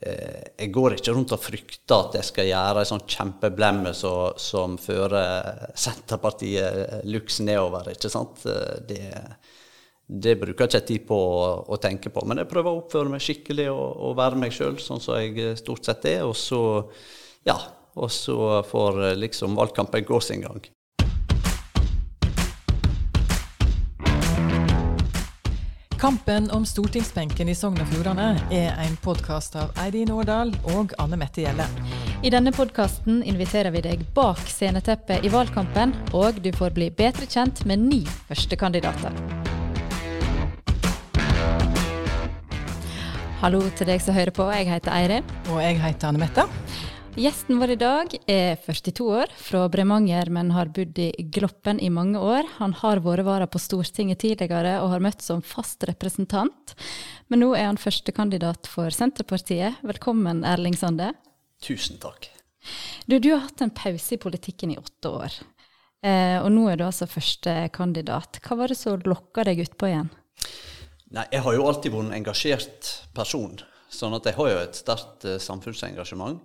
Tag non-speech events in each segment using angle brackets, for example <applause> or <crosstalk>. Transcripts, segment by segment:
jeg går ikke rundt og frykter at jeg skal gjøre en sånn kjempeblemme så, som fører Senterpartiet luks nedover. ikke sant? Det, det bruker jeg ikke tid på å, å, tenke på. Men jeg prøver å oppføre meg skikkelig og, og være meg sjøl, sånn som jeg stort sett er. Og så, ja, og så får liksom valgkampen gå sin gang. Kampen om stortingsbenken i Sogn og Fjordane er en podkast av Eirin Årdal og Anne Mette Gjelle. I denne podkasten inviterer vi deg bak sceneteppet i valgkampen, og du får bli bedre kjent med ni førstekandidater. Hallo til deg som hører på. Jeg heter Eirin. Og jeg heter Anne Mette. Gjesten vår i dag er 42 år, fra Bremanger, men har bodd i Gloppen i mange år. Han har vært vara på Stortinget tidligere og har møtt som fast representant. Men nå er han førstekandidat for Senterpartiet. Velkommen, Erling Sande. Tusen takk. Du, du har hatt en pause i politikken i åtte år. Eh, og nå er du altså førstekandidat. Hva var det som lokka deg utpå igjen? Nei, Jeg har jo alltid vært en engasjert person. Sånn at jeg har jo et sterkt uh, samfunnsengasjement.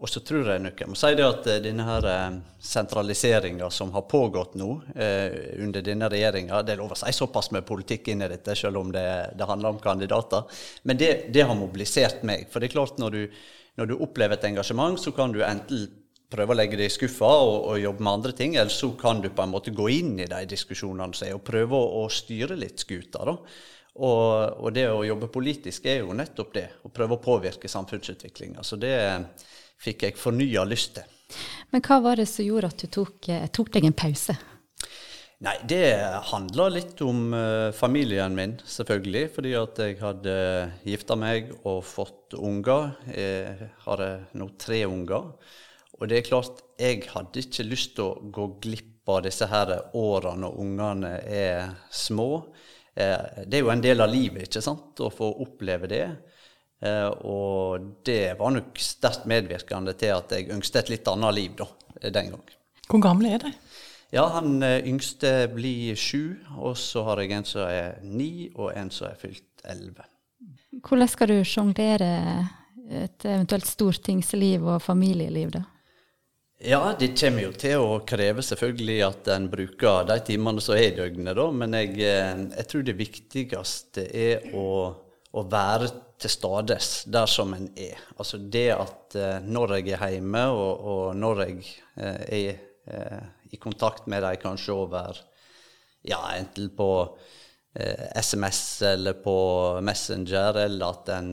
Og så tror jeg nok jeg må si det at eh, denne her eh, sentraliseringa som har pågått nå eh, under denne regjeringa Det er lov å si såpass med politikk inn i dette, selv om det, det handler om kandidater. Men det, det, har mobilisert meg. For det er klart, når du, når du, opplever et engasjement, så kan du enten prøve å legge det i skuffa og, og, jobbe med andre ting, eller så kan du på en måte gå inn i de diskusjonene som er, og prøve å, å styre litt skuta. da. Og, og, det å jobbe politisk er jo nettopp det. Å prøve å påvirke samfunnsutviklinga. Så det fikk jeg fornya lyst til. Men hva var det som gjorde at du tok, eh, tok deg en pause? Nei, det handla litt om uh, familien min, selvfølgelig. Fordi at jeg hadde gifta meg og fått unger. Jeg har nå tre unger. Og det er klart, jeg hadde ikke lyst til å gå glipp av disse her årene når ungene er små. Eh, det er jo en del av livet, ikke sant, å få oppleve det. Eh, og det var nok sterkt medvirkende til at jeg ønsket et litt annet liv da, den gang. Hvor gamle er de? Ja, Han eh, yngste blir sju, og så har jeg en som er ni, og en som er fylt elleve. Hvordan skal du sjonglere et eventuelt stortingsliv og familieliv, da? Ja, det kommer jo til å kreve selvfølgelig at en bruker de timene som er i døgnet, da. Men jeg, eh, jeg tror det viktigste er å, å være til stades der som en er. Altså det at eh, når jeg er hjemme, og, og når jeg eh, er eh, i kontakt med dem kanskje over ja, enten på SMS eller på Messenger, eller at en,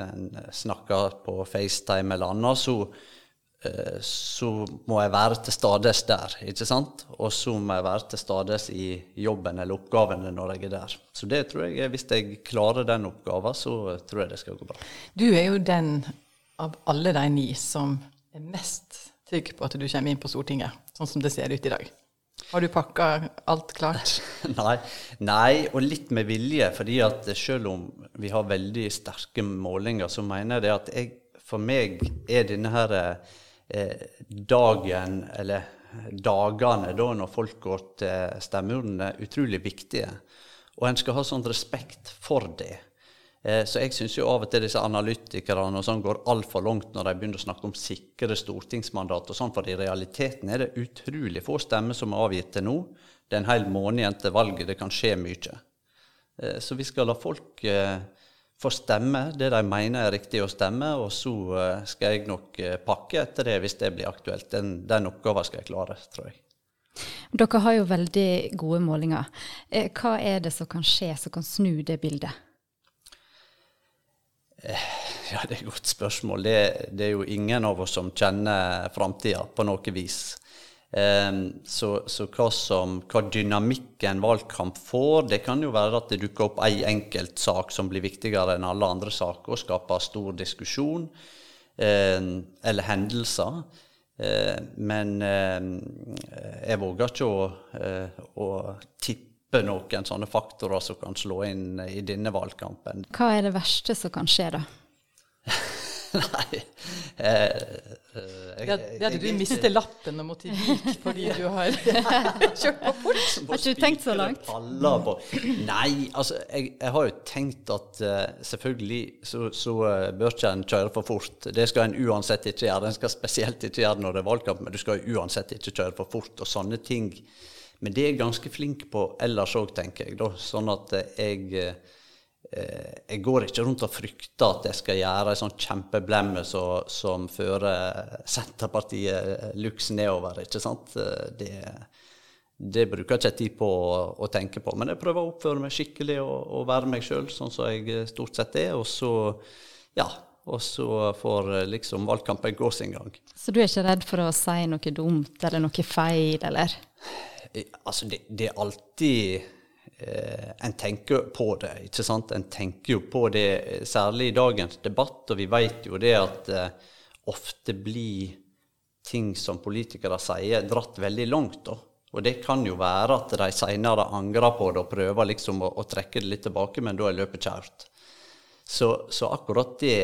en snakker på FaceTime eller annet, så Eh, så må jeg være til stades der, ikke sant? Og så må jeg være til stades i jobben eller oppgavene når jeg er der. Så det tror jeg, hvis jeg klarer den oppgaven, så tror jeg det skal gå bra. Du er jo den av alle de ni som er mest trygg på at du kommer inn på Stortinget, sånn som det ser ut i dag. Har du pakka alt klart? <laughs> nei, nei, og litt med vilje. fordi at selv om vi har veldig sterke målinger, så mener jeg det at jeg, for meg er denne her Eh, dagen, eller dagene da når folk går til stemmeurnene, utrolig viktige. Og en skal ha sånn respekt for det. Eh, så jeg syns jo av og til disse analytikerne og sånn går altfor langt når de begynner å snakke om sikre stortingsmandat og sånn, for i realiteten er det utrolig få stemmer som er avgitt til nå. Det er en hel måned igjen til valget. Det kan skje mye. Eh, så vi skal la folk får stemme det de mener er riktig å stemme, og så eh, skal jeg nok eh, pakke etter det hvis det blir aktuelt. Den, den oppgaven skal jeg klare, tror jeg. Dere har jo veldig gode målinger. Eh, hva er det som kan skje som kan snu det bildet? Ja, Det er et godt spørsmål. Det, det er jo ingen av oss som kjenner framtida på noe vis. Ehm, så, så hva, som, hva, dynamikken valgkamp får, det kan jo være at det dukker opp ei enkelt sak som blir viktigere enn alle andre saker, og skaper stor diskusjon, ehm, eller hendelser. Ehm, men jeg våger ikke å, eh, å tippe noen sånne faktorer som kan slå inn i denne valgkampen. Hva er det verste som kan skje, da? <laughs> Nei. Eh, eh, Det, det at du mistet mister lappen og måtte i vik fordi du har <laughs> <laughs> kjørt på fort. Har ikke du tenkt så langt? På. Nei, altså, jeg, jeg har jo tenkt at uh, selvfølgelig så, så uh, bør ikke en kjøre for fort. Det skal en uansett ikke gjøre. En skal spesielt ikke gjøre det når det er valgkamp, men du skal jo uansett ikke kjøre for fort og sånne ting. Men det er jeg ganske flink på ellers òg, tenker jeg. Da. Sånn at uh, jeg jeg går ikke rundt og frykter at jeg skal gjøre ei sånn kjempeblemme så, som fører Senterpartiet luks nedover, ikke sant. Det, det bruker jeg ikke tid på å, å tenke på. Men jeg prøver å oppføre meg skikkelig og, og være meg sjøl, sånn som jeg stort sett er. Og så, ja, og så får liksom valgkampen gå sin gang. Så du er ikke redd for å si noe dumt eller noe feil, eller? Eh, Altså, det, det er alltid eh, En tenker på det, ikke sant. En tenker jo på det, eh, særlig i dagens debatt, og vi vet jo det at eh, ofte blir ting som politikere sier, dratt veldig langt. da. Og det kan jo være at de seinere angrer på det og prøver liksom å, å trekke det litt tilbake, men da er løpet kjært. Så, så akkurat det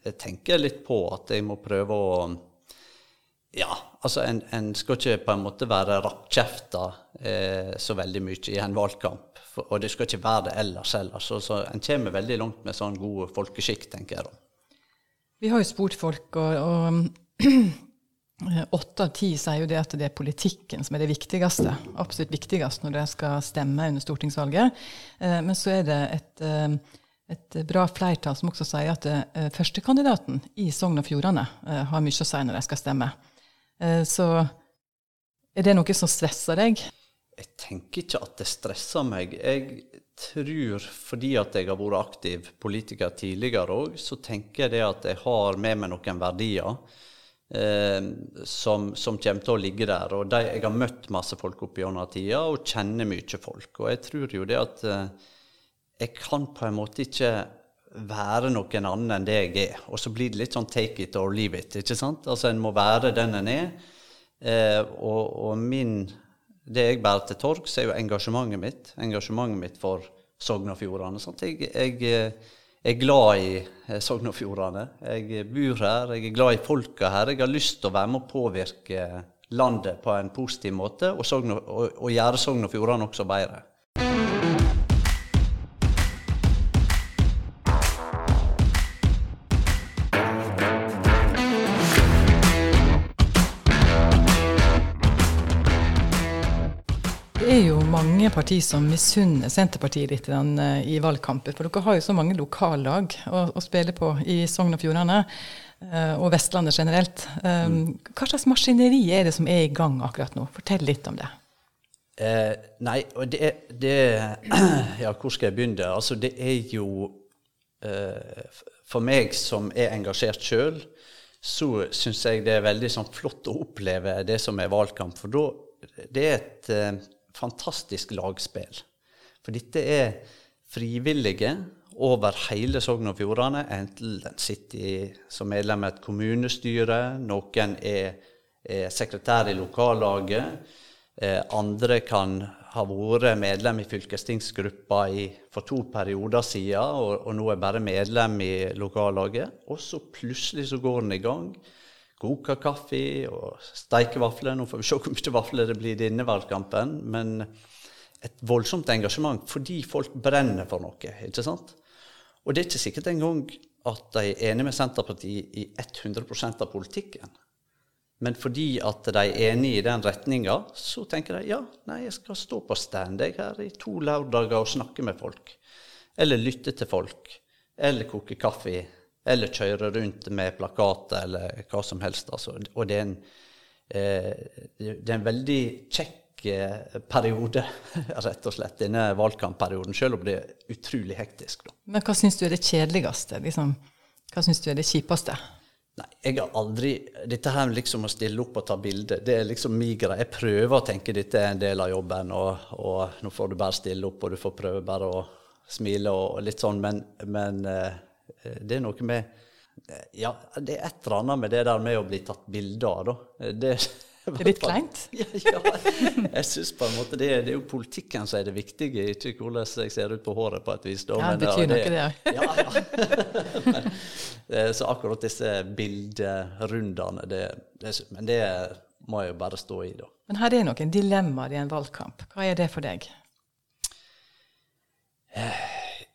jeg tenker jeg litt på, at jeg må prøve å ja, altså en, en skal ikke på en måte være rappkjefta eh, så veldig mye i en valgkamp. For, og det skal ikke være det ellers heller. Så, så en kommer veldig langt med sånn god folkeskikk, tenker jeg da. Vi har jo spurt folk, og, og <clears throat> åtte av ti sier jo det at det er politikken som er det viktigste. Absolutt viktigst når de skal stemme under stortingsvalget. Eh, Men så er det et, eh, et bra flertall som også sier at eh, førstekandidaten i Sogn og Fjordane har mye å si når de skal stemme. Så er det noe som stresser deg? Jeg tenker ikke at det stresser meg. Jeg tror, fordi at jeg har vært aktiv politiker tidligere òg, så tenker jeg det at jeg har med meg noen verdier eh, som, som kommer til å ligge der. Og de, jeg har møtt masse folk opp gjennom tida og kjenner mye folk. Og jeg tror jo det at eh, jeg kan på en måte ikke være noen annen enn det jeg er. Og så blir det litt sånn take it or leave it. ikke sant? Altså En må være den en er. Eh, og, og min, det jeg bærer til torgs, er jo engasjementet mitt. Engasjementet mitt for Sogn og Fjordane. Jeg, jeg, eh, er glad i eh, Sogn og Fjordane. Jeg bor her, jeg er glad i folka her. Jeg har lyst til å være med å påvirke landet på en positiv måte, og, og, og gjøre Sogn og Fjordane også bedre. Mange partier som misunner Senterpartiet litt eh, i valgkampen. For dere har jo så mange lokallag å, å spille på i Sogn og Fjordane, eh, og Vestlandet generelt. Eh, Hva slags maskineri er det som er i gang akkurat nå? Fortell litt om det. Eh, nei, og det, det <clears throat> Ja, hvor skal jeg begynne? Altså, det er jo eh, For meg som er engasjert sjøl, så syns jeg det er veldig sånn flott å oppleve det som er valgkamp. For da Det er et fantastisk lagspill. For dette er frivillige over hele Sogn og Fjordane. Enten den sitter som medlem i et kommunestyre, noen er, er sekretær i lokallaget. Eh, andre kan ha vært medlem i fylkestingsgruppa i, for to perioder siden, og, og nå er bare medlem i lokallaget. Og så plutselig så går den i gang. Koker kaffe og steike vafler. Nå får vi se hvor mye vafler det blir i denne valgkampen. Men et voldsomt engasjement fordi folk brenner for noe. ikke sant? Og det er ikke sikkert engang at de er enige med Senterpartiet i 100 av politikken. Men fordi at de er enige i den retninga, så tenker de ja, nei, jeg skal stå på stand jeg her i to lørdager og snakke med folk. Eller lytte til folk. Eller koke kaffe. Eller kjøre rundt med plakater eller hva som helst. Altså. Og det er en, eh, det er en veldig kjekk eh, periode, <laughs> rett og slett, denne valgkampperioden. Selv om det er utrolig hektisk. da. Men hva syns du er det kjedeligste? Liksom, hva syns du er det kjipeste? Nei, jeg har aldri Dette her liksom å stille opp og ta bilde, det er liksom greie. Jeg prøver å tenke dette er en del av jobben, og, og nå får du bare stille opp, og du får prøve bare å smile og, og litt sånn, men, men eh, det er noe med eh, Ja, det er et eller annet med det der med å bli tatt bilde av, da. Det <laughs> Det er litt kleint? <laughs> Ja, ja. Jeg syns på en måte det, det, er jo politikken som er det viktige, ikke hvordan jeg ser ut på håret på et vis. Da. Ja, det betyr noe, det òg. <laughs> Ja, ja. Eh, så akkurat disse bilderundene, det, det, men det må jeg jo bare stå i, da. Men her er noen dilemmaer i en valgkamp. Hva er det for deg?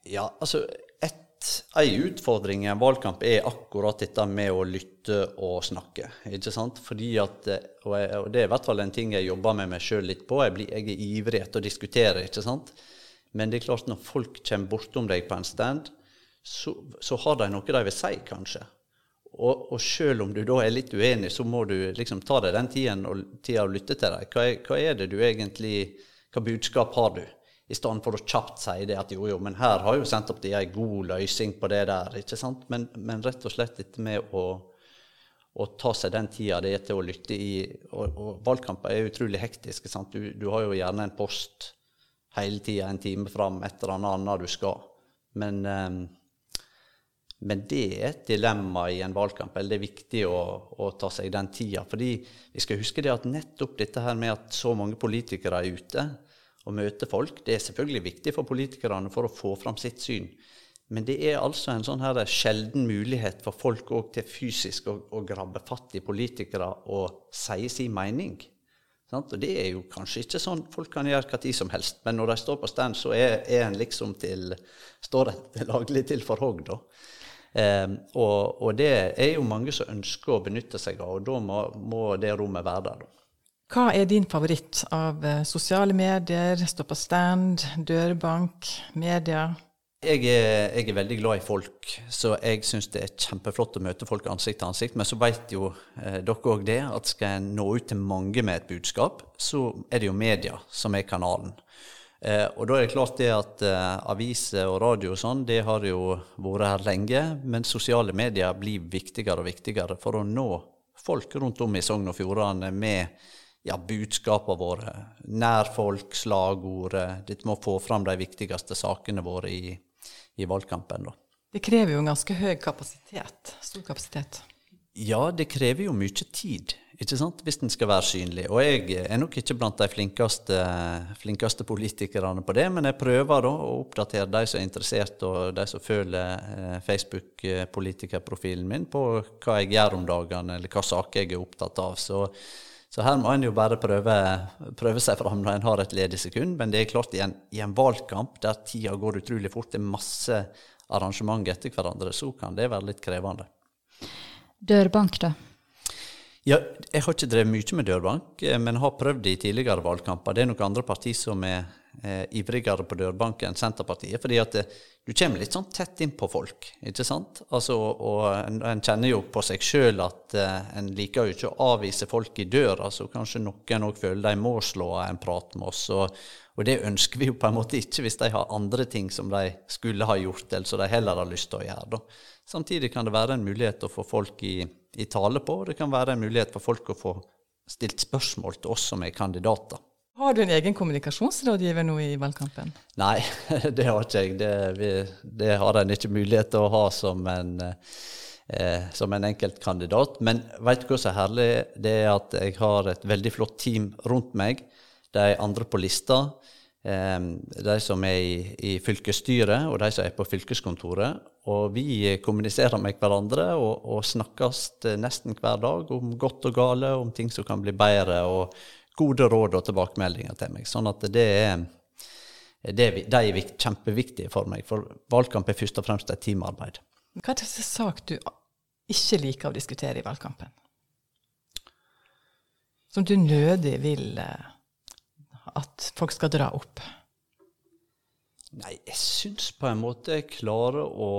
Ja, altså Ei utfordring i en valgkamp er akkurat dette med å lytte og snakke. ikke sant? Fordi at, og, Det er i hvert fall en ting jeg jobber med meg sjøl litt på. Jeg, blir, jeg, er ivrig etter å diskutere. ikke sant? Men det er klart når folk kommer bortom deg på en stand, så, så har de noe de vil si, kanskje. Og, og selv om du da er litt uenig, så må du liksom ta deg den tiden og, tida og lytte til dem. Hva, hva er det du egentlig Hva budskap har du? I stedet for å kjapt si det at jo, jo, men her har jo Senterpartiet en god løsning på det der. ikke sant? Men, men rett og slett dette med å, å, ta seg den tida det er til å lytte i Og, og valgkamper er utrolig hektiske. Du, du, har jo gjerne en post hele tida, en time fram, et eller annet du skal. Men, um, men det er et dilemma i en valgkamp. eller Det er viktig å, å ta seg den tida. Fordi vi skal huske det at nettopp dette her med at så mange politikere er ute, å møte folk. Det er selvfølgelig viktig for politikerne for å få fram sitt syn. Men det er altså en sånn her sjelden mulighet for folk òg til fysisk å, å, grabbe fatt i politikere og si sin mening. Sant? Og det er jo kanskje ikke sånn folk kan gjøre hva tid som helst, men når de står på stand, så er, er en liksom til Står en <laughs> laglig til for hogg, da. Um, og, og, det er jo mange som ønsker å benytte seg av, og da må, må det rommet være der, da. Hva er din favoritt av eh, sosiale medier, stå på stand, dørbank, media? Jeg er, jeg er, veldig glad i folk, så jeg syns det er kjempeflott å møte folk ansikt til ansikt. Men så vet jo eh, dere òg det, at skal en nå ut til mange med et budskap, så er det jo media som er kanalen. Eh, og da er det klart det at eh, aviser og radio og sånn, det har jo vært her lenge. Men sosiale medier blir viktigere og viktigere for å nå folk rundt om i Sogn og Fjordane med ja, budskapene våre. Nær folk, slagordet. Dette må få fram de viktigste sakene våre i, i valgkampen. Da. Det krever jo en ganske høy kapasitet. Stor kapasitet. Ja, det krever jo mye tid ikke sant? hvis den skal være synlig. Og jeg er nok ikke blant de flinkeste, flinkeste politikerne på det, men jeg prøver da å oppdatere de som er interessert, og de som følger eh, Facebook-politikerprofilen min, på hva jeg gjør om dagene, eller hva saker jeg er opptatt av. Så så her må en jo bare prøve, prøve seg fram når en har et ledig sekund. Men det er klart, i en, i en valgkamp der tida går utrolig fort, det er masse arrangement etter hverandre, så kan det være litt krevende. Dørbank, da? Ja, jeg har ikke drevet mye med dørbank, eh, men har prøvd det i tidligere valgkamper. Det er noen andre partier som er eh, ivrigere på dørbanken enn Senterpartiet. fordi at det, du kommer litt sånn tett inn på folk, ikke sant. Altså, og en, en kjenner jo på seg sjøl at eh, en liker jo ikke å avvise folk i døra, så kanskje noen òg føler de må slå av en prat med oss. Og, og, det ønsker vi jo på en måte ikke hvis de har andre ting som de skulle ha gjort, eller som de heller har lyst til å gjøre. Da. Samtidig kan det være en mulighet å få folk i i tale på. og Det kan være en mulighet for folk å få stilt spørsmål til oss som er kandidater. Har du en egen kommunikasjonsrådgiver nå i valgkampen? Nei, <laughs> det har ikke jeg. Det, vi, det har en ikke mulighet til å ha som en, eh, som en enkeltkandidat. Men vet du hva som er herlig? Det er at jeg har et veldig flott team rundt meg. De andre på lista. Eh, de som er i, i fylkesstyret, og de som er på fylkeskontoret. Og vi kommuniserer med hverandre og, og snakkes nesten hver dag om godt og gale, om ting som kan bli bedre, og gode råd og tilbakemeldinger til meg. Sånn at det er, det de er kjempeviktige for meg, for valgkamp er først og fremst et teamarbeid. Hva er det sak du ikke liker å diskutere i valgkampen? Som du nødig vil eh, at folk skal dra opp? Nei, jeg syns på en måte jeg klarer å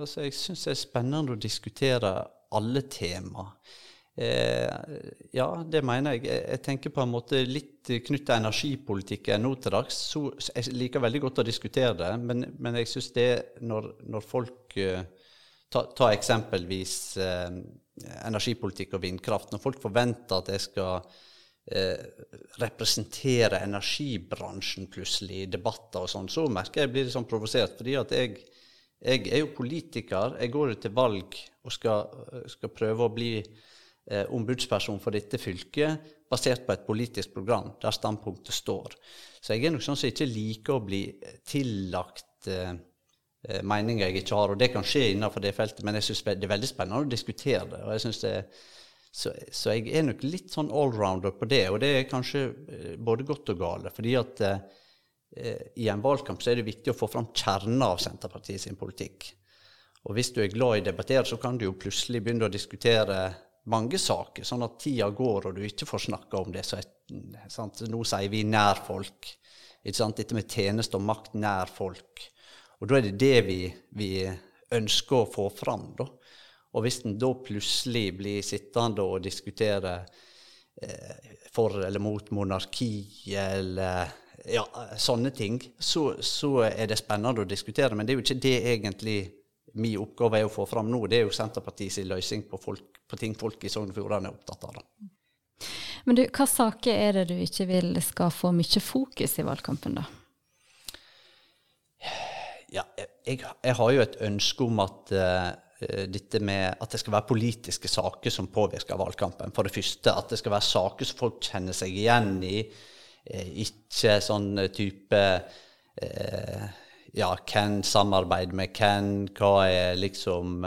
altså Jeg syns det er spennende å diskutere alle tema. Eh, ja, det mener jeg. Jeg tenker på en måte litt knyttet til energipolitikken nå til dags. Så jeg liker veldig godt å diskutere det, men, men jeg syns det når, når folk eh, ta, ta, eksempelvis eh, energipolitikk og vindkraft. Når folk forventer at jeg skal eh, representere energibransjen plutselig i debatter og sånn, så merker jeg blir litt sånn provosert. fordi at jeg, jeg, er jo politiker. Jeg går jo til valg og skal, skal, prøve å bli ombudsperson for dette fylket basert på et politisk program der standpunktet står. Så jeg er nok sånn som ikke liker å bli tillagt eh, eh, meninger jeg ikke har. Og det kan skje innenfor det feltet, men jeg syns det er veldig spennende å diskutere det. og jeg synes det så, så, jeg er nok litt sånn allrounder på det, og det er kanskje eh, både godt og gale. fordi at eh, i en valgkamp så er det viktig å få fram kjernen av Senterpartiet sin politikk. Og hvis du er glad i å debattere, så kan du jo plutselig begynne å diskutere mange saker, sånn at tida går og du ikke får snakka om det. Så et, Nå sier vi nær folk. Dette med tjeneste og makt nær folk. Og da er det det vi, vi ønsker å få fram. da. Og hvis en da plutselig blir sittende og diskutere eh, for eller mot monarki eller ja, sånne ting, så, så, er det spennende å diskutere. Men det er jo ikke det egentlig min oppgave er å få fram nå. Det er jo Senterpartiets løsning på, folk, på, ting folk i Sogn og Fjordane er opptatt av. Da. Men du, hva saker er det du ikke vil skal få mye fokus i valgkampen, da? Ja, jeg, jeg har jo et ønske om at uh, dette med at det skal være politiske saker som påvirker valgkampen. For det første at det skal være saker som folk kjenner seg igjen i. Uh, ikke sånn type uh, ja, hvem samarbeider med hvem, hva er liksom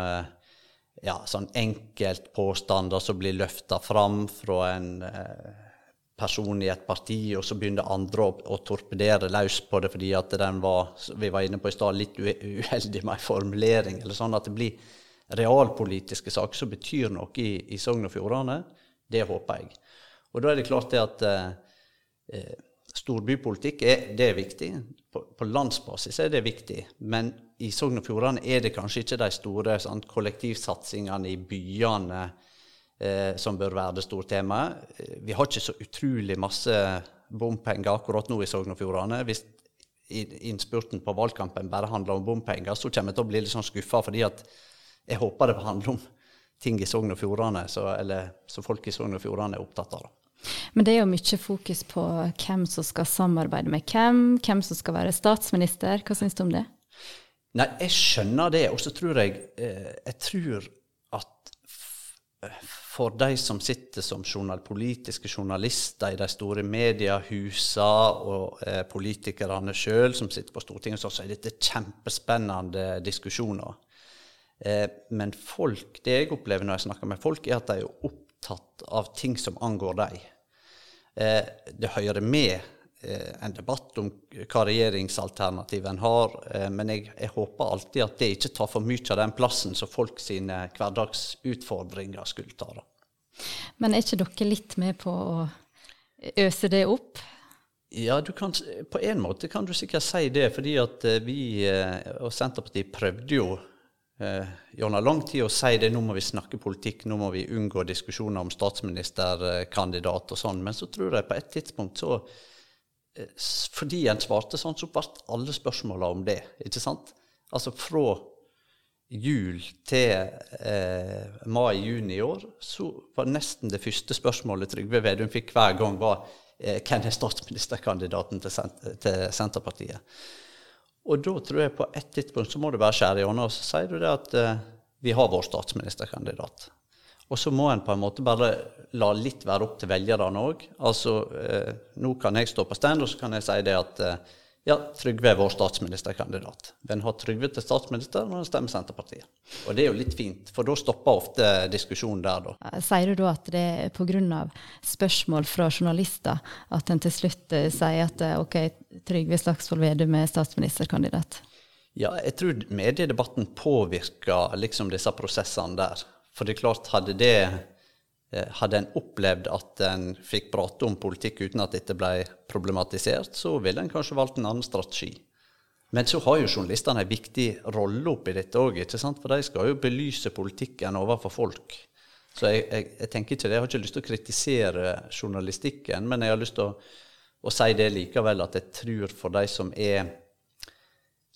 ja, sånn enkeltpåstander som blir løfta fram fra en eh, person i et parti, og så begynner andre å, å torpedere løs på det fordi at den var, vi var inne på i stad, litt uheldig med en formulering. eller sånn At det blir realpolitiske saker som betyr noe i, i Sogn og Fjordane. Det håper jeg. Og da er det klart det at eh, eh storbypolitikk er, det er viktig. På, på, landsbasis er det viktig. Men i Sogn og Fjordane er det kanskje ikke de store sånn, kollektivsatsingene i byene eh, som bør være det store temaet. Eh, vi har ikke så utrolig masse bompenger akkurat nå i Sogn og Fjordane. Hvis innspurten på valgkampen bare handler om bompenger, så kommer jeg til å bli litt sånn skuffa, fordi at jeg håper det handler om ting i Sogn og Fjordane, eller som folk i Sogn og Fjordane er opptatt av. Men det er jo mye fokus på hvem som skal samarbeide med hvem, hvem som skal være statsminister. Hva syns du om det? Nei, jeg skjønner det. Og så tror jeg eh, Jeg tror at for de som sitter som journal, politiske journalister i de store mediehusene, og eh, politikerne sjøl som sitter på Stortinget, så er dette kjempespennende diskusjoner. Eh, men folk, det jeg opplever når jeg snakker med folk, er at de er opptatt av ting som angår dem. Eh, det hører med eh, en debatt om hva regjeringsalternativ en har, eh, men jeg, jeg, håper alltid at det ikke tar for mye av den plassen som folk sine hverdagsutfordringer skulle ta. Da. Men er ikke dere litt med på å øse det opp? Ja, kan, på en måte kan du sikkert si det, fordi at vi og Senterpartiet prøvde jo eh, gjennom lang tid å si det, nå må vi snakke politikk, nå må vi unngå diskusjoner om statsministerkandidat og sånn. Men så tror jeg på et tidspunkt så eh, Fordi en svarte sånn, så ble alle spørsmåla om det. ikke sant? Altså fra jul til eh, mai-juni i år, så var nesten det første spørsmålet Trygve Vedum fikk hver gang, var eh, hvem er statsministerkandidaten til, til Senterpartiet. Og da tror jeg på et tidspunkt så må du bare skjære gjennom, og så sier du det at uh, vi har vår statsministerkandidat. Og så må en på en måte bare la litt være opp til velgerne òg. Altså, uh, nå kan jeg stå på stand, og så kan jeg si det at uh, ja, Trygve er vår statsministerkandidat. Men har Trygve til statsminister når han stemmer Senterpartiet. Og det er jo litt fint, for da stopper ofte diskusjonen der, da. Sier du da at det er pga. spørsmål fra journalister at en til slutt eh, sier at eh, ok, Trygve Slagsvold Vedum er statsministerkandidat? Ja, jeg tror mediedebatten påvirker liksom disse prosessene der. For det er klart, hadde det Eh, hadde en opplevd at en fikk prate om politikk uten at dette ble problematisert, så ville en kanskje valgt en annen strategi. Men så har jo journalistene en viktig rolle oppi dette òg, for de skal jo belyse politikken overfor folk. Så jeg, jeg, jeg, tenker ikke det. Jeg har ikke lyst til å kritisere journalistikken, men jeg har lyst til å, å si det likevel, at jeg tror for de som er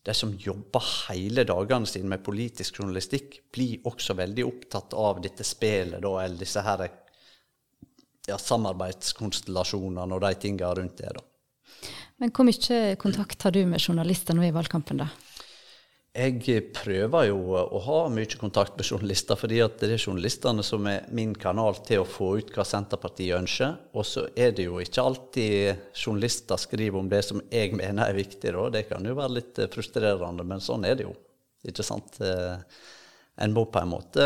de som jobber hele dagene sine med politisk journalistikk, blir også veldig opptatt av dette spelet, da, eller disse her ja, samarbeidskonstellasjonene og de tingene rundt det. da. Men hvor mye kontakt har du med journalister nå i valgkampen, da? Jeg prøver jo å ha mye kontakt med journalister, fordi det er journalistene som er min kanal til å få ut hva Senterpartiet ønsker. Og så er det jo ikke alltid journalister skriver om det som jeg mener er viktig. Da. Det kan jo være litt eh, frustrerende, men sånn er det jo. Ikke sant? Eh, en må på en måte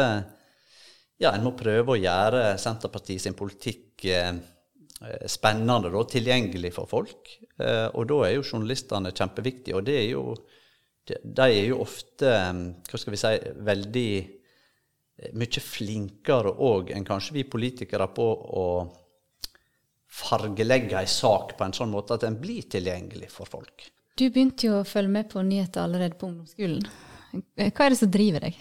ja, en må prøve å gjøre Senterpartiet sin politikk eh, spennende, da, tilgjengelig for folk. og da er jo journalistene kjempeviktige. Og det er jo de er jo ofte hva skal vi si, veldig eh, mye flinkere òg enn kanskje vi politikere på å fargelegge ei sak på en sånn måte at den blir tilgjengelig for folk. Du begynte jo å følge med på nyheter allerede på ungdomsskolen. Hva er det som driver deg?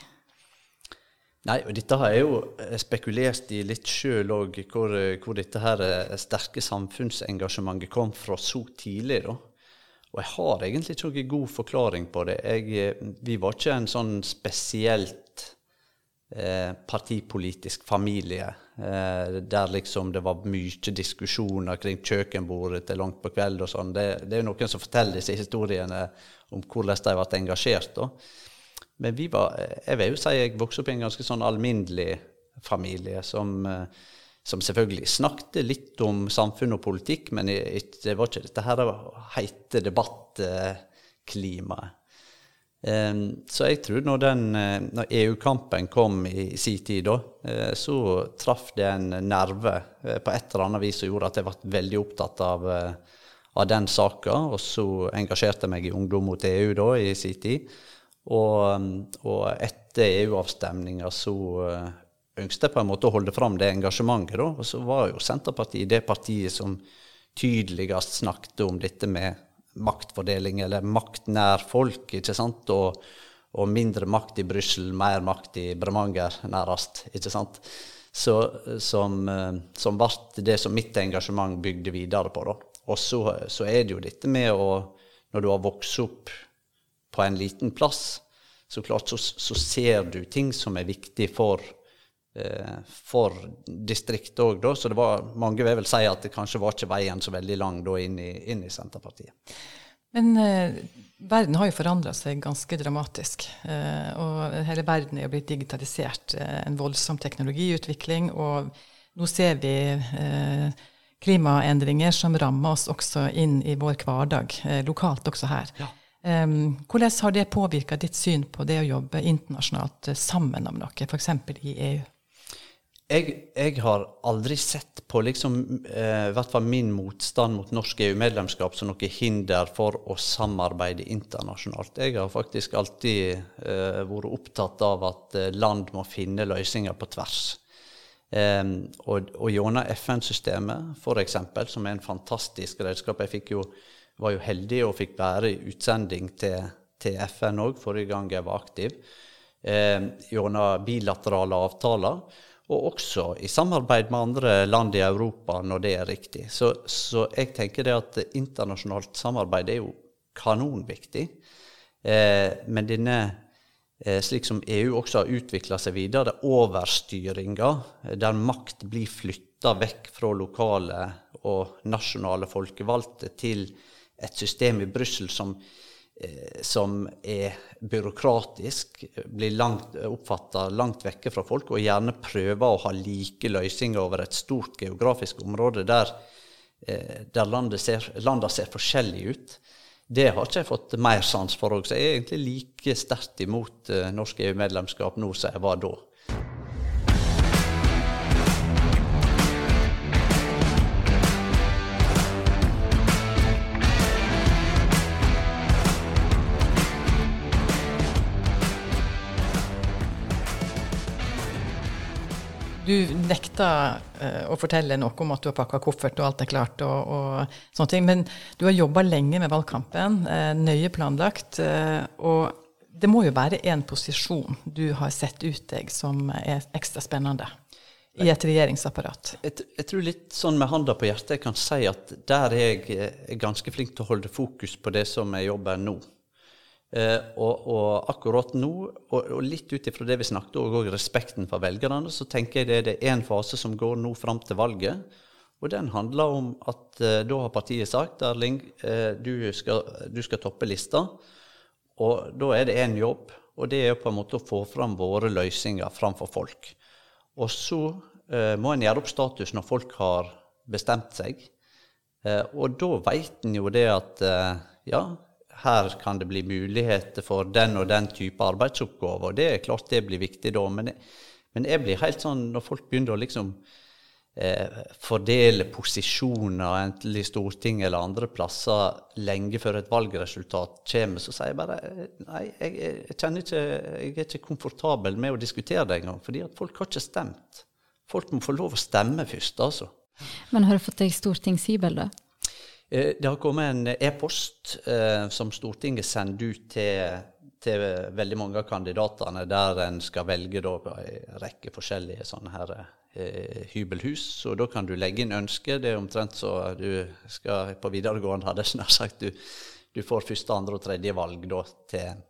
Nei, og Dette har jeg jo eh, spekulert i litt sjøl òg, hvor, hvor, dette her eh, sterke samfunnsengasjementet kom fra så tidlig. da. Og jeg har egentlig ikke noen god forklaring på det. Jeg, eh, vi var ikke en sånn spesielt eh, partipolitisk familie eh, der liksom det var mye diskusjoner kring kjøkkenbordet til langt på kveld og sånn. Det, det, er noen som forteller disse historiene om hvordan de ble engasjert. da. Men vi var, jeg vil jo si jeg vokste opp i en ganske sånn alminnelig familie som eh, som selvfølgelig snakket litt om samfunn og politikk, men det var ikke dette her heite debattklimaet. Så jeg tror når, eh, når EU-kampen kom i sin tid, da, eh, så traff det en nerve eh, på et eller annet vis som gjorde at jeg ble veldig opptatt av, av den saka. Og så engasjerte jeg meg i Ungdom mot EU da, i sin tid. Og, og etter EU-avstemninga så ønsket på en måte holde fram det engasjementet. Da. Og så var jo Senterpartiet det partiet som tydeligst snakket om dette med maktfordeling, eller makt nær folk, ikke sant? Og, og mindre makt i Brussel, mer makt i Bremanger, nærast, ikke sant? Så, som, som ble det som mitt engasjement bygde videre på. da. Og så, så er det jo dette med å Når du har vokst opp på en liten plass, så klart så, så ser du ting som er viktig for Eh, for distriktet òg, da. Så det var, mange vil vel si at det kanskje var ikke veien så veldig lang da inn i, inn i Senterpartiet. Men eh, verden har jo forandra seg ganske dramatisk. Eh, og hele verden er jo blitt digitalisert. Eh, en voldsom teknologiutvikling. Og nå ser vi eh, klimaendringer som rammer oss også inn i vår hverdag, eh, lokalt også her. Ja. hvordan har det påvirka ditt syn på det å jobbe internasjonalt sammen om noe, f.eks. i EU? Jeg, jeg, har aldri sett på liksom, eh, hvert fall min motstand mot norsk EU-medlemskap som noe hinder for å samarbeide internasjonalt. Jeg har faktisk alltid eh, vært opptatt av at eh, land må finne løsninger på tvers. Eh, og, og gjennom FN-systemet, f.eks., som er en fantastisk redskap Jeg jo, var jo heldig og fikk være utsending til, til FN òg forrige gang jeg var aktiv. Gjennom bilaterale avtaler og også i samarbeid med andre land i Europa når det er riktig. Så, så jeg tenker det at internasjonalt samarbeid er jo kanonviktig. Eh, men denne, eh, slik som EU også har utvikla seg videre, overstyringa, der makt blir flytta vekk fra lokale og nasjonale folkevalgte til et system i Brussel som Eh, som er byråkratisk, blir langt, oppfatta langt vekke fra folk, og gjerne prøver å ha like løsninger over et stort geografisk område der, eh, der landet ser, landa ser forskjellig ut. Det har ikke jeg fått mer sans for òg, så jeg er egentlig like sterkt imot eh, norsk EU-medlemskap nå som jeg var da. Du nekta uh, å fortelle noe om at du har pakka koffert og alt er klart. og, og sånne ting, Men du har jobba lenge med valgkampen, uh, nøye planlagt. Uh, og det må jo være en posisjon du har sett ut deg som er ekstra spennende i et regjeringsapparat? Jeg, jeg, tror litt sånn med handa på hjertet jeg kan si at der er jeg ganske flink til å holde fokus på det som er jobben nå. Eh, og, og, akkurat nå, og, og litt ut ifra det vi snakket om, og respekten for velgerne, så tenker jeg det, det er en fase som går nå fram til valget. Og den handler om at eh, da har partiet sagt Erling, eh, du, skal, du skal toppe lista. Og da er det én jobb, og det er på en måte å få fram våre løsninger framfor folk. Og så eh, må en gjøre opp status når folk har bestemt seg. Eh, og da veit en jo det at eh, ja, her kan det bli muligheter for den og den type arbeidsoppgaver. Og det er klart det blir viktig da. Men jeg, men jeg blir helt sånn når folk begynner å liksom eh, fordele posisjoner, enten i Stortinget eller andre plasser, lenge før et valgresultat kommer, så sier jeg bare nei, jeg, jeg, kjenner ikke, jeg er ikke komfortabel med å diskutere det engang. Fordi at folk har ikke stemt. Folk må få lov å stemme først, altså. Men har du fått deg stortingshybel, da? Eh, det har kommet en e-post eh, som Stortinget sender ut til, til, veldig mange av kandidatene, der en skal velge da, en rekke forskjellige sånne her eh, hybelhus. Og da kan du legge inn ønske. Det er omtrent så du skal på videregående, hadde jeg nær sagt. Du, du, får første, andre og tredje valg da til,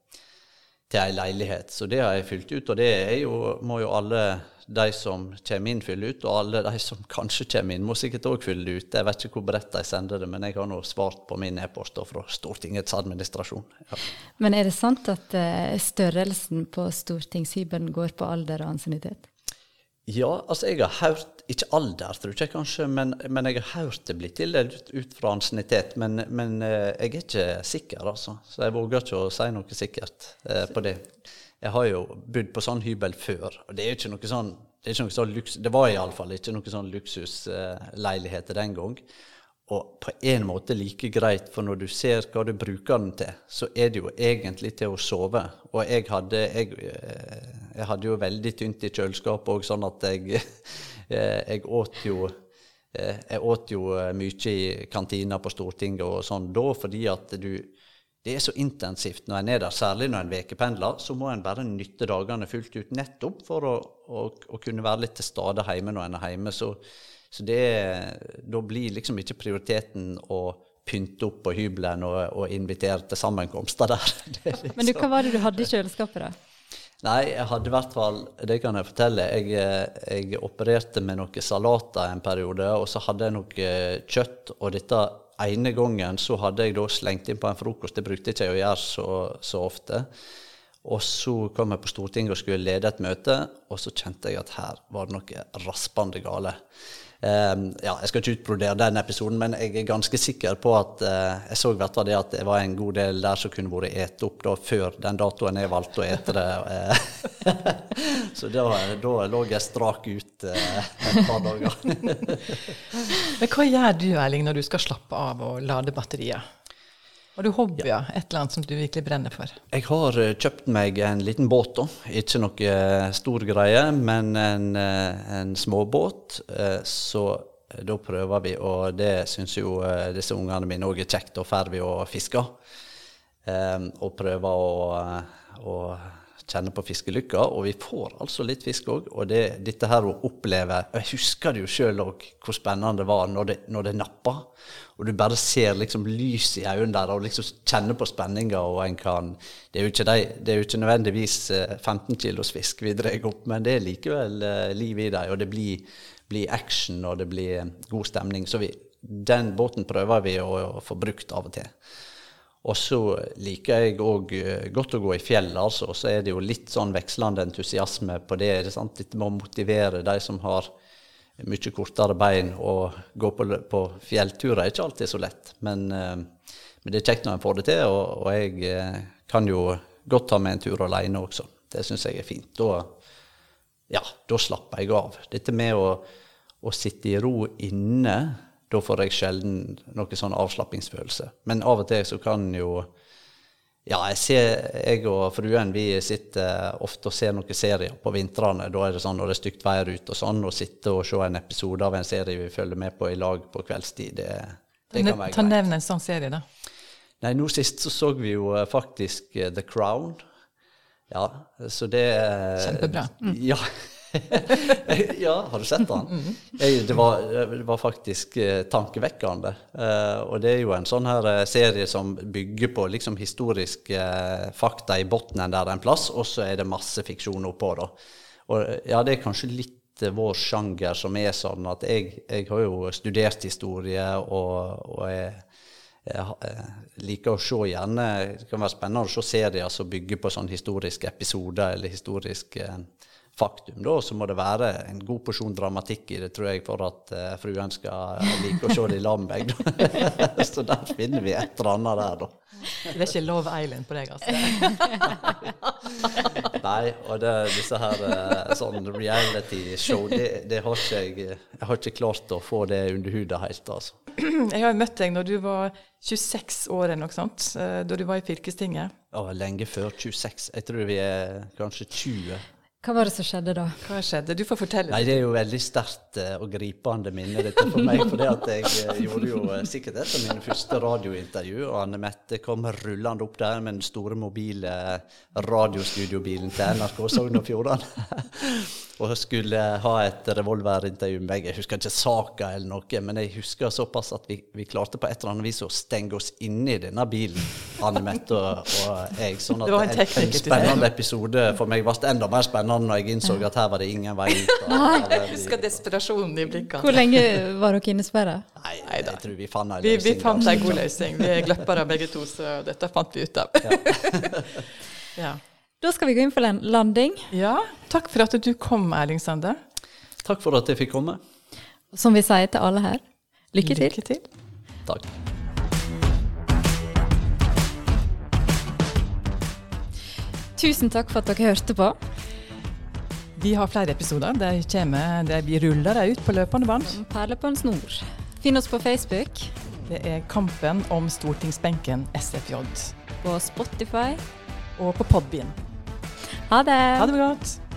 til ei leilighet. Så det har jeg fylt ut, og det jo, må jo alle de som kommer inn, fylle ut. Og alle de som kanskje kommer inn, må sikkert òg fylle det ut. Jeg vet ikke hvor bredt de sender det, men jeg har nå svart på min e-post fra Stortingets administrasjon. Ja. Men er det sant at uh, størrelsen på stortingshybelen går på alder og ansiennitet? Ja, altså jeg har hørt Ikke alder, tror jeg kanskje, men, men jeg har hørt det bli tildelt ut fra ansiennitet. Men, men uh, jeg er ikke sikker, altså. Så jeg våger ikke å si noe sikkert eh, på det. Jeg har jo bodd på sånn hybel før, og det er jo ikke noe sånn Det, ikke noe sånn luks, det var iallfall ikke noe sånn luksusleiligheter den gang. Og på en måte like greit, for når du ser hva du bruker den til, så er det jo egentlig til å sove. Og jeg hadde, jeg, eh, jeg hadde jo veldig tynt i kjøleskapet òg, sånn at jeg, eh, jeg åt jo eh, jeg åt jo mye i kantina på Stortinget og sånn da, fordi at du det er så intensivt når en er der, særlig når en ukependler. Så må en bare nytte dagene fullt ut, nettopp for å, å, å kunne være litt til stede hjemme når en er hjemme. Så, så det, da blir liksom ikke prioriteten å pynte opp på hybelen og, og invitere til sammenkomster der. <laughs> Liksom. Men du, hva var det du hadde i kjøleskapet, da? Nei, jeg hadde i hvert fall Det kan jeg fortelle. Jeg, jeg opererte med noen salater en periode, og så hadde jeg noe kjøtt. Og dette ene gangen så hadde jeg da slengt inn på en frokost. Det brukte ikke jeg å gjøre så, så ofte. Og så kom jeg på Stortinget og skulle lede et møte, og så kjente jeg at her var det noe raspende gale. Um, ja, jeg skal ikke utbrodere den episoden, men jeg er ganske sikker på at uh, jeg så det at det var en god del der som kunne vært et opp da, før den datoen jeg valgte å ete det. Eh. <laughs> så da, da, lå jeg strak ut uh, et par dager. <laughs> men hva gjør du Erling, når du skal slappe av og lade batteriet? Har du hobbyer? Ja. Et eller annet som du virkelig brenner for? Jeg har uh, kjøpt meg en liten båt. da. Ikke noe uh, stor greie, men en, uh, en småbåt. så da prøver vi, og det syns jo disse ungene mine òg er kjekt. Da drar vi og fisker. Og prøver å, å kjenne på fiskelykka. Og vi får altså litt fisk òg. Og det, dette her å oppleve Jeg husker det jo sjøl òg, hvor spennende det var når det, når det nappa. Og du bare ser liksom lys i øynene der og liksom kjenner på spenninga. Og en kan Det er jo ikke, de, det er jo ikke nødvendigvis 15 eh, kilos fisk vi drar opp, men det er likevel uh, liv i dem. Og det blir, blir, action, og det blir eh, god stemning. Så vi, den båten prøver vi å, å få brukt av og til. Og så liker jeg òg godt å gå i fjellet, altså. Og så er det jo litt sånn vekslende entusiasme på det. det sant? Litt med å motivere de som har mye kortere bein. Og gå på, på fjellturer er ikke alltid så lett. Men, eh, men, det er kjekt når en får det til, og, og jeg eh, kan jo godt ta med en tur alene også. Det syns jeg er fint. Da, ja, da slapper jeg av. Dette med å, å sitte i ro inne, da får jeg sjelden noen sånn avslappingsfølelse. Men av og til så kan jo ja, jeg, ser, jeg og fruen vi sitter ofte og ser noen serier på vintrene. Da er det sånn når det er stygt vær ute og sånn, å sitte og se en episode av en serie vi følger med på i lag på kveldstid, det, det kan være greit. Ta Nevn en sånn serie, da. Nei, nå sist så så vi jo eh, faktisk uh, The Crown. Ja, så det Kjempebra. Mm. Ja. <laughs> ja, har du sett den? Mm. Jeg, det, var, det, var, faktisk eh, tankevekkende. Eh, og det er jo en sånn her eh, serie som bygger på liksom historiske eh, fakta i bunnen der en plass, og så er det masse fiksjon oppå. da. Og ja, det er kanskje litt vår sjanger som er sånn at jeg, jeg har jo studert historie og, og jeg, jeg liker å se gjerne Det kan være spennende å se serier som bygger på sånn historiske episoder eller historiske faktum. Da så må det være en god porsjon dramatikk i det, tror jeg, for at uh, fruen skal like å se det i lag med meg. så der finner vi et eller annet der, da. Det er ikke Love Island på deg, altså? <laughs> Nei, og det, disse her uh, sånn reality-show, det, det, har ikke jeg Jeg har ikke klart å få det under huden helt, altså. <clears throat> Jeg har møtt deg når du var 26 år eller noe sånt, eh, da du var i fylkestinget. Ja, lenge før 26. Jeg tror vi er kanskje 20. Hva var det som skjedde da? Hva skjedde? Du får fortelle. Nei, Det er jo veldig sterkt uh, og gripende minne dette for meg. For jeg uh, <laughs> gjorde jo uh, sikkert et av mine første radiointervju. Og Anne Mette kom rullende opp der med den store mobile radiostudiobilen til NRK Sogn og Fjordane. <laughs> og skulle ha et revolverintervju med meg. Jeg husker ikke saka eller noe, men jeg husker såpass at vi, vi, klarte på et eller annet vis å stenge oss inne i denne bilen, Anne Mette og, og jeg. Sånn at det var en, en, en spennende episode for meg ble enda mer spennende når jeg innså at her var det ingen vei ut. Nei, Jeg husker desperasjonen i blikkene. Hvor lenge var dere innesperra? Nei, jeg tror vi fant en løsning. Vi, vi fant en god løsning. Vi er gløppere begge to, så dette fant vi ut av. Ja. <laughs> ja. Da skal vi gå inn for en landing. Ja. Takk for at du kom, Erling Sande. Takk for at jeg fikk komme. Som vi sier til alle her, lykke til. Lykke til. Takk. Tusen takk for at dere hørte på. Vi har flere episoder. De kommer, de, vi ruller dem ut på løpende bånd. Perler på en snor. Finn oss på Facebook. Det er Kampen om stortingsbenken SFJ. På Spotify. Og på Podbean. Ha det. Ha det godt.